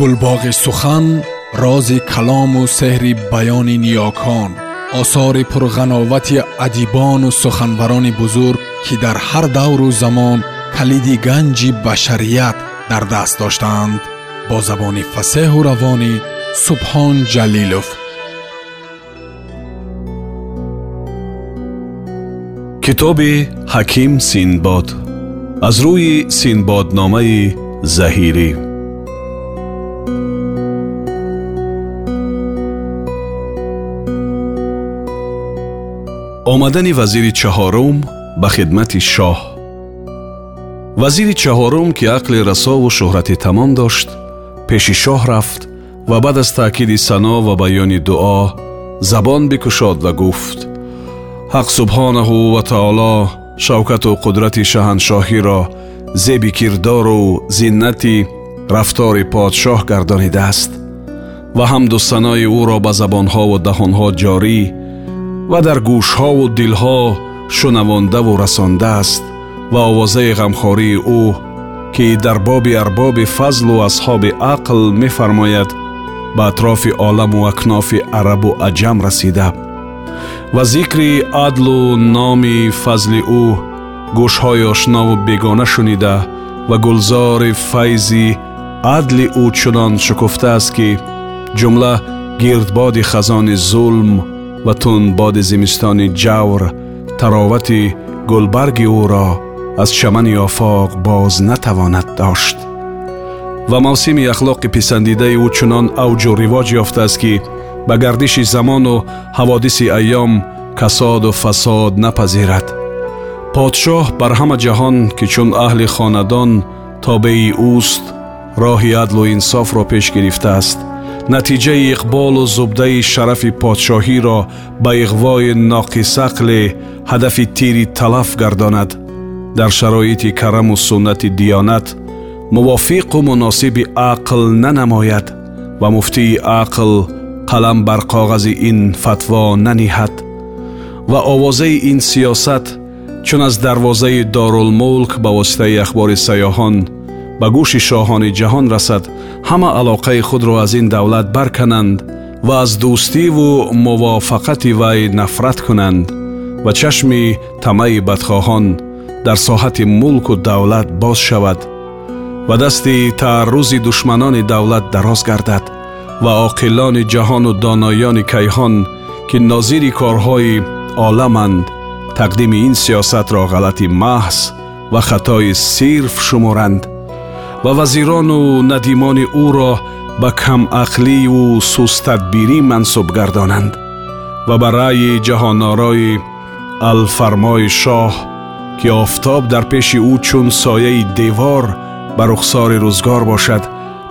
گلباغ سخن راز کلام و سحر بیان نیاکان آثار پرغناوت ادیبان و سخنوران بزرگ که در هر دور و زمان کلید گنج بشریت در دست داشتند با زبان فسه و روانی سبحان جلیلوف کتاب حکیم سینباد از روی سینباد نامه زهیری омадани вазири чаҳорум ба хидмати шоҳ вазири чаҳорум ки ақли расову шӯҳрати тамом дошт пеши шоҳ рафт ва баъд аз таъкиди сано ва баёни дуо забон бикушод ва гуфт ҳақ субҳонаҳу ва таоло шавкату қудрати шаҳаншоҳиро зеби кирдору зиннати рафтори подшоҳ гардонидааст ва ҳамду санои ӯро ба забонҳову даҳонҳо ҷорӣ ва дар гӯшҳову дилҳо шунавондаву расондааст ва овозаи ғамхории ӯ ки дар боби арбоби фазлу асҳоби ақл мефармояд ба атрофи оламу акнофи арабу аҷам расида ва зикри адлу номи фазли ӯ гӯшҳои ошнову бегона шунида ва гулзори файзи адли ӯ чунон шукуфтааст ки ҷумла гирдбоди хазони зулм و تون باد زمستان جور تراوت گلبرگ او را از چمن افاق باز نتواند داشت و موسم اخلاق پیسندیده او چنان اوج و رواج یافته است که به گردش زمان و حوادث ایام کساد و فساد نپذیرد پادشاه بر همه جهان که چون اهل خاندان تابعی اوست راهی عدل و انصاف را پیش گرفته است натиҷаи иқболу зубдаи шарафи подшоҳиро ба иғвои ноқисақли ҳадафи тири талаф гардонад дар шароити караму суннати диёнат мувофиқу муносиби ақл нанамояд ва муфтии ақл қалам бар коғази ин фатво наниҳад ва овозаи ин сиёсат чун аз дарвозаи дорулмулк ба воситаи ахбори сайёҳон ба гӯши шоҳони ҷаҳон расад ҳама алоқаи худро аз ин давлат баркананд ва аз дӯстиву мувофақати вай нафрат кунанд ва чашми тамаи бадхоҳон дар соҳати мулку давлат боз шавад ва дасти таъаррузи душманони давлат дароз гардад ва оқилони ҷаҳону доноёни кайҳон ки нозири корҳои оламанд тақдими ин сиёсатро ғалати маҳз ва хатои сирф шуморанд و وزیران و ندیمان او را با کم اخلی و سوست تدبیری منصوب گردانند و برای جهان الفرمای شاه که آفتاب در پیش او چون سایه دیوار بر اخصار روزگار باشد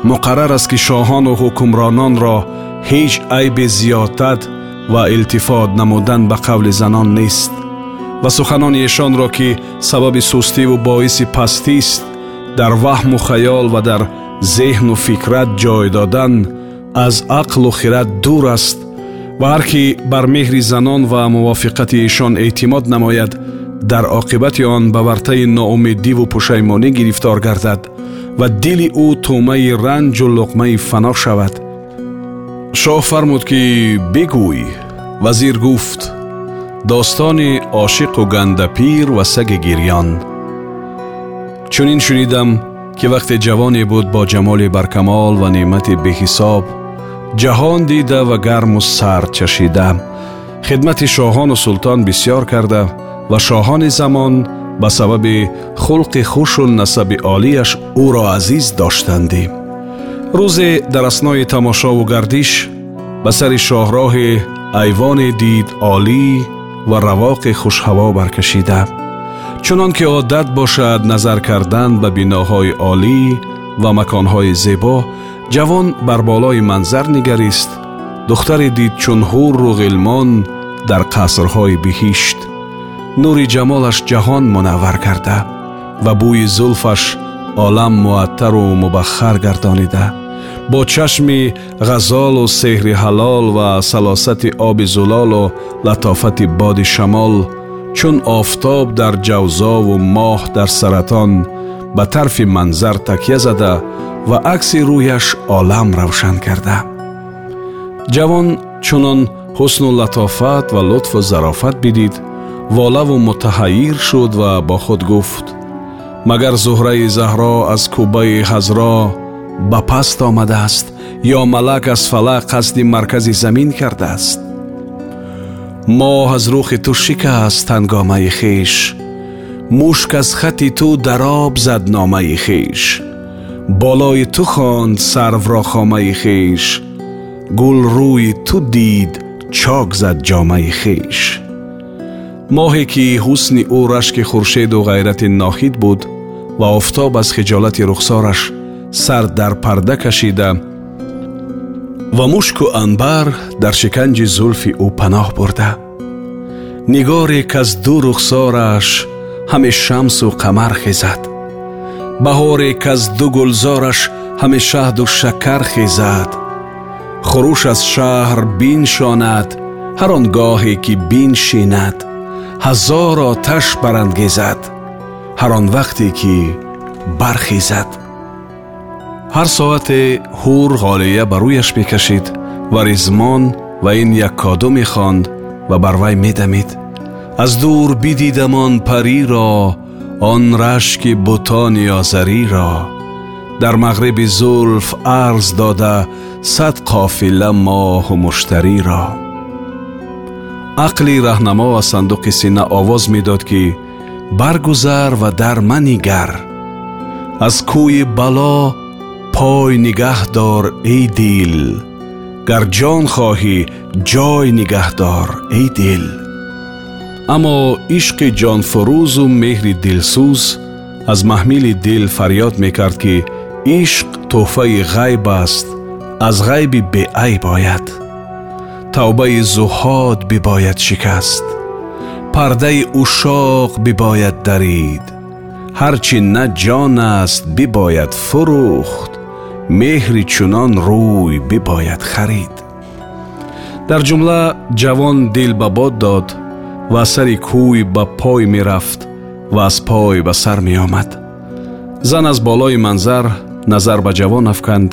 مقرر است که شاهان و حکمرانان را هیچ عیب زیادت و التفاد نمودن به قول زنان نیست و سخنان ایشان را که سبب سستی و باعث پستی است дар ваҳму хаёл ва дар зеҳну фикрат ҷой додан аз ақлу хират дур аст ва ҳар кӣ бар меҳри занон ва мувофиқати эшон эътимод намояд дар оқибати он ба вартаи ноумедиву пушаймонӣ гирифтор гардад ва дили ӯ тӯмаи ранҷу луқмаи фано шавад шоҳ фармуд ки бигӯй вазир гуфт достони ошиқу гандапир ва саги гирён чунин шунидам ки вақте ҷавоне буд бо ҷамоли баркамол ва неъмати беҳисоб ҷаҳон дида ва гарму сард чашида хидмати шоҳону султон бисьёр карда ва шоҳони замон ба сабаби хулқи хушу насаби олияш ӯро азиз доштандӣ рӯзе дар аснои тамошову гардиш ба сари шоҳроҳи айвоне дид олӣ ва равоқи хушҳаво баркашида чунон ки одат бошад назар кардан ба биноҳои олӣ ва маконҳои зебо ҷавон бар болои манзар нигарист духтаре дид чун ҳурру ғилмон дар қасрҳои биҳишт нури ҷамолаш ҷаҳон мунаввар карда ва бӯи зулфаш олам муаттару мубаххар гардонида бо чашми ғазолу сеҳри ҳалол ва салосати оби зулолу латофати боди шамол چون آفتاب در جوزا و ماه در سرطان به طرف منظر تکیه زده و عکس رویش عالم روشن کرده جوان چونان حسن و لطافت و لطف و ظرافت بدید والا و متحیر شد و با خود گفت مگر زهره زهرا از کوبه حزرا به پست آمده است یا ملک از فلا قصد مرکز زمین کرده است ماه از روخ تو است هنگامه خیش مشک از ختی تو در زد نامه خیش بالای تو خواند سرو را خامه خیش گل روی تو دید چاک زد جامه خیش ماهی که حسن او رشک خورشید و غیرت ناخید بود و افتاب از خجالت رخسارش سر در پرده کشیده و مشک و انبر در شکنج زلف او پناه برده نگاری که از دو رخسارش همه شمس و قمر خیزد بهاری که از دو گلزارش همه شهد و شکر خیزد خروش از شهر بین شاند هر که بین شیند هزار آتش برانگیزد هر آن وقتی که برخیزد ҳар соате ҳур ғолия ба рӯяш мекашид ва ризмон ва ин яккаду мехонд ва бар вай медамид аз дур бидидамон париро он рашки бутони озариро дар мағриби зулф арз дода сад қофила моҳу муштариро ақли раҳнамо аз сандуқи сина овоз медод ки баргузар ва дар манигар аз кӯи бало پای نگه دار ای دیل گر جان خواهی جای نگه دار ای دیل اما عشق جان فروز و مهر دلسوز از محمیل دل فریاد میکرد که عشق توفه غیب است از غیب به ای باید توبه زهاد بی باید شکست پرده اشاق بی باید درید هرچی نه جان است بی فروخت меҳри чунон рӯй бибояд харид дар ҷумла ҷавон дил ба бод дод ва сари кӯй ба пой мерафт ва аз пой ба сар меомад зан аз болои манзар назар ба ҷавон афканд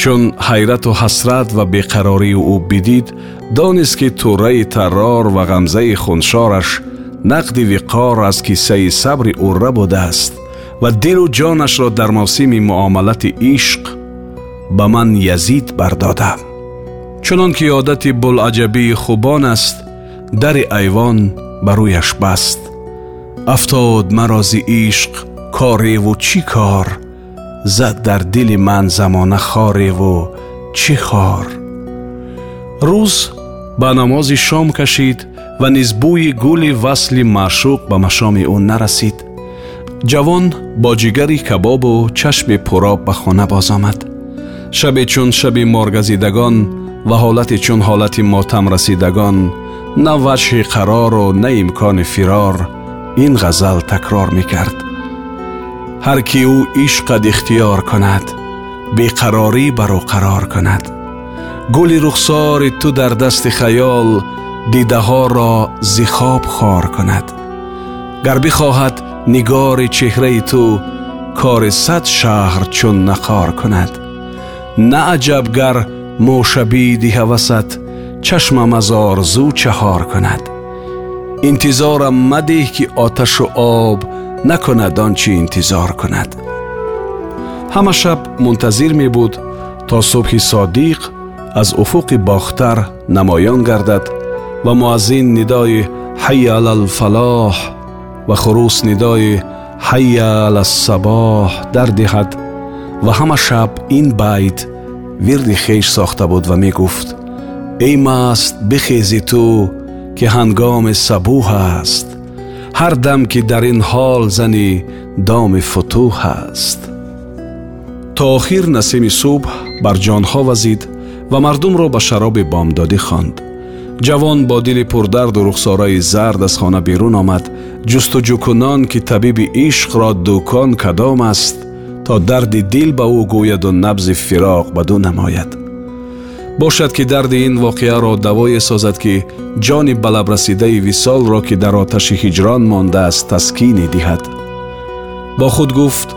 чун ҳайрату ҳасрат ва беқарорию ӯ бидид донист ки тӯрраи таррор ва ғамзаи хуншораш нақди виқор аз киссаи сабри урра будааст ва дилу ҷонашро дар мавсими муомалати ишқ ба ман язид бардодам чунон ки одати булаҷабии хубон аст дари айвон ба рӯяш баст афтод марози ишқ кореву чӣ кор зад дар дили ман замона хореву чӣ хор рӯз ба намози шом кашид ва низ бӯи гули васли маъшуқ ба машоми ӯ нарасид ҷавон бо ҷигари кабобу чашми пуроб ба хона боз омад شب چون شب مارگزیدگان و حالت چون حالت ماتم رسیدگان نه قرار و نه امکان فرار این غزل تکرار میکرد هر کی او عشق قد اختیار کند بی قراری بر او قرار کند گلی رخسار تو در دست خیال دیده ها را ز خواب خار کند گر بخواهد نگار چهره تو کار صد شهر چون نخار کند ناعجبگر مو شب هواست چشم مزار زو چهار کند انتظارم مده که آتش و آب نکند آنچ انتظار کند هم شب منتظر می بود تا صبح صادق از افق باختر نمایان گردد و معزین ندای حی علی الفلاح و خروس ندای حی علی الصباح در دهد ва ҳама шаб ин байт вирди хеш сохта буд ва мегуфт эй маст бихези ту ки ҳангоми сабӯҳ аст ҳар дам ки дар ин ҳол зани доми футӯҳ аст то охир насими субҳ бар ҷонҳо вазид ва мардумро ба шароби бомдодӣ хонд ҷавон бо дили пурдарду рухсораи зард аз хона берун омад ҷустуҷӯкунон ки табиби ишқро дӯкон кадом аст то дарди дил ба ӯ гӯяду набзи фироқ ба ду намояд бошад ки дарди ин воқеаро давое созад ки ҷони балабрасидаи висолро ки дар оташи ҳиҷрон мондааст таскинӣ диҳад бо худ гуфт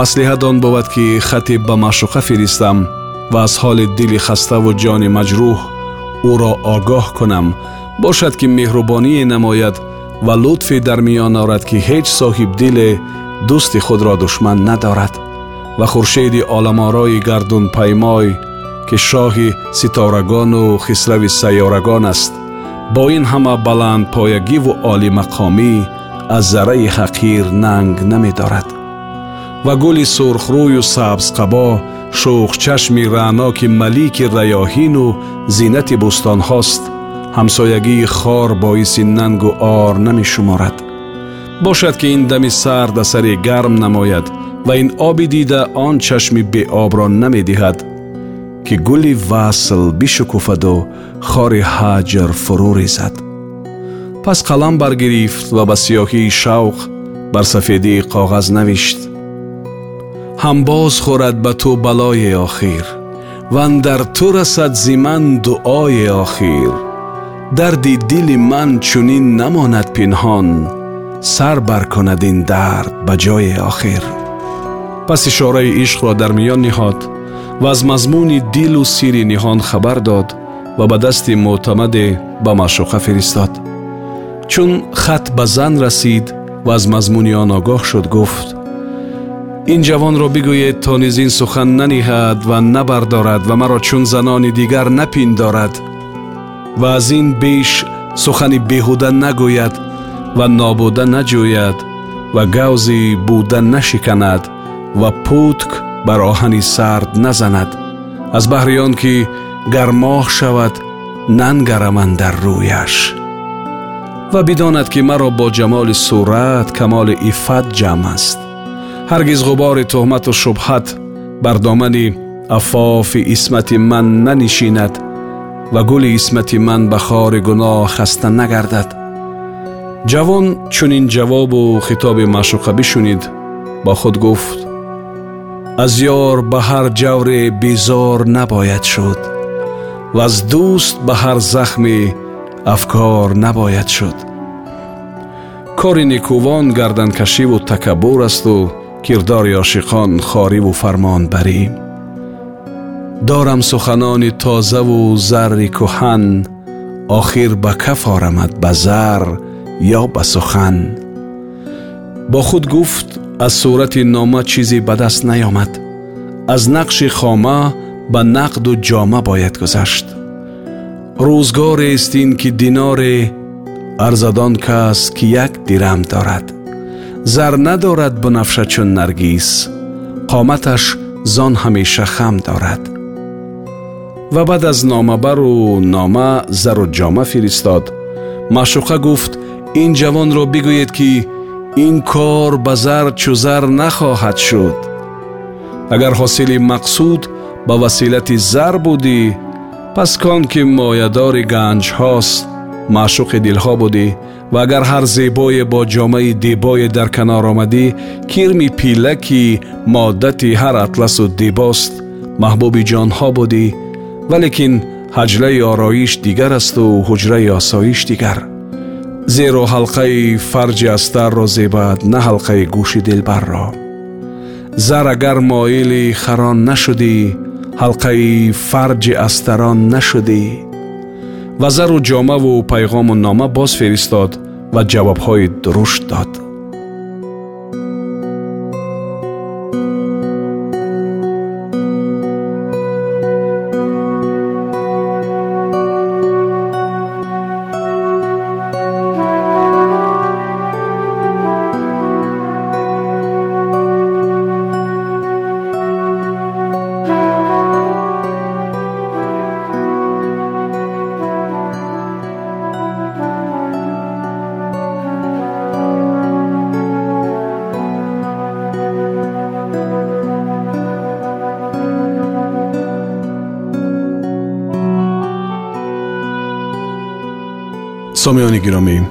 маслиҳат он бовад ки хате ба маъшуқа фиристам ва аз ҳоли дили хаставу ҷони маҷрӯҳ ӯро огоҳ кунам бошад ки меҳрубоние намояд ва лутфе дар миён орад ки ҳеҷ соҳибдиле دوست خود را دشمن ندارد و خورشید آلمارای گردون پیمای که شاه ستارگان و خسرو سیارگان است با این همه بلند پایگی و عالی مقامی از ذره حقیر ننگ نمی دارد و گل سرخ روی و سبز قبا شوخ چشم رعنا که ملیک ریاهین و زینت بستان هاست همسایگی خار باعث ننگ و آر نمی شمارد бошад ки ин дами сард асари гарм намояд ва ин оби дида он чашми беобро намедиҳад ки гули васл бишукуфаду хори ҳаҷр фурӯ резад пас қалам баргирифт ва ба сиёҳии шавқ бар сафедии коғаз навишт ҳам боз хӯрад ба ту балое охир ван дар ту расад зиман дуое охир дарди дили ман чунин намонад пинҳон سر بر کند این درد به جای آخر پس اشاره عشق را در میان نهاد و از مضمون دل و سیر نهان خبر داد و به دست معتمد به معشوقه فرستاد چون خط به زن رسید و از مضمون آن آگاه شد گفت این جوان را بگوید تا نیز سخن ننیهد و نبردارد و مرا چون زنان دیگر نپیندارد و از این بیش سخنی بیهوده نگوید ва нобуда наҷӯяд ва гавзи буда нашиканад ва путк бар оҳани сард назанад аз баҳри он ки гармоҳ шавад нангараман дар рӯяш ва бидонад ки маро бо ҷамоли сурат камоли иффат ҷамъ аст ҳаргиз ғубори тӯҳмату шубҳат бар домани афофи исмати ман нанишинад ва гули исмати ман ба хори гуноҳ хаста нагардад ҷавон чунин ҷавобу хитоби маъшуқабӣ бишунид бо худ гуфт аз ёр ба ҳар ҷавре безор набояд шуд ва аз дӯст ба ҳар захме афкор набояд шуд кори некувон гарданкашиву такаббур асту кирдори ошиқон хориву фармонбарӣ дорам суханони тозаву зарри кӯҳан охир ба каф орамад ба зар یا به سخن با خود گفت از صورت نامه چیزی به دست نیامد از نقش خامه به نقد و جامه باید گذشت روزگار است این که دینار ارزدان کس که یک دیرم دارد زر ندارد بنفشه چون نرگیس قامتش زان همیشه خم دارد و بعد از نامه بر و نامه زر و جامه فرستاد مشوقه گفت این جوان را بگوید که این کار به زر زر نخواهد شد اگر حاصل مقصود با وسیلت زر بودی پس کان که مایدار گنج هاست معشوق دلها بودی و اگر هر زیبای با جامعه دیبای در کنار آمدی کرم پیلکی مادتی هر اطلس و دیباست محبوب جانها بودی ولیکن حجله آرایش دیگر است و حجره آسایش دیگر зеро ҳалқаи фарҷи астарро зебад на ҳалқаи гӯши дилбарро зар агар моили харон нашудӣ ҳалқаи фарҷи астарон нашудӣ ва зару ҷомаву пайғому нома боз фиристод ва ҷавобҳои дурушт дод سامیان گرامی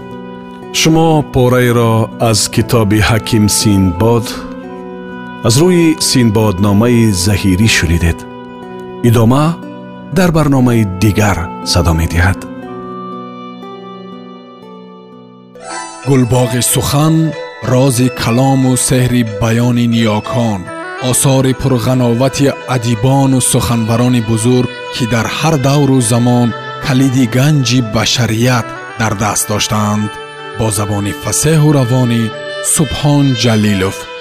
شما پاره را از کتاب حکیم سینباد از روی سینباد نامه زهیری شدیدید ادامه در برنامه دیگر صدا می دید گلباغ سخن راز کلام و سهر بیان نیاکان آثار پرغناوت عدیبان و سخنبران بزرگ که در هر دور و زمان کلید گنج بشریت در دست داشتند با زبان فسه و روان سبحان جلیلوف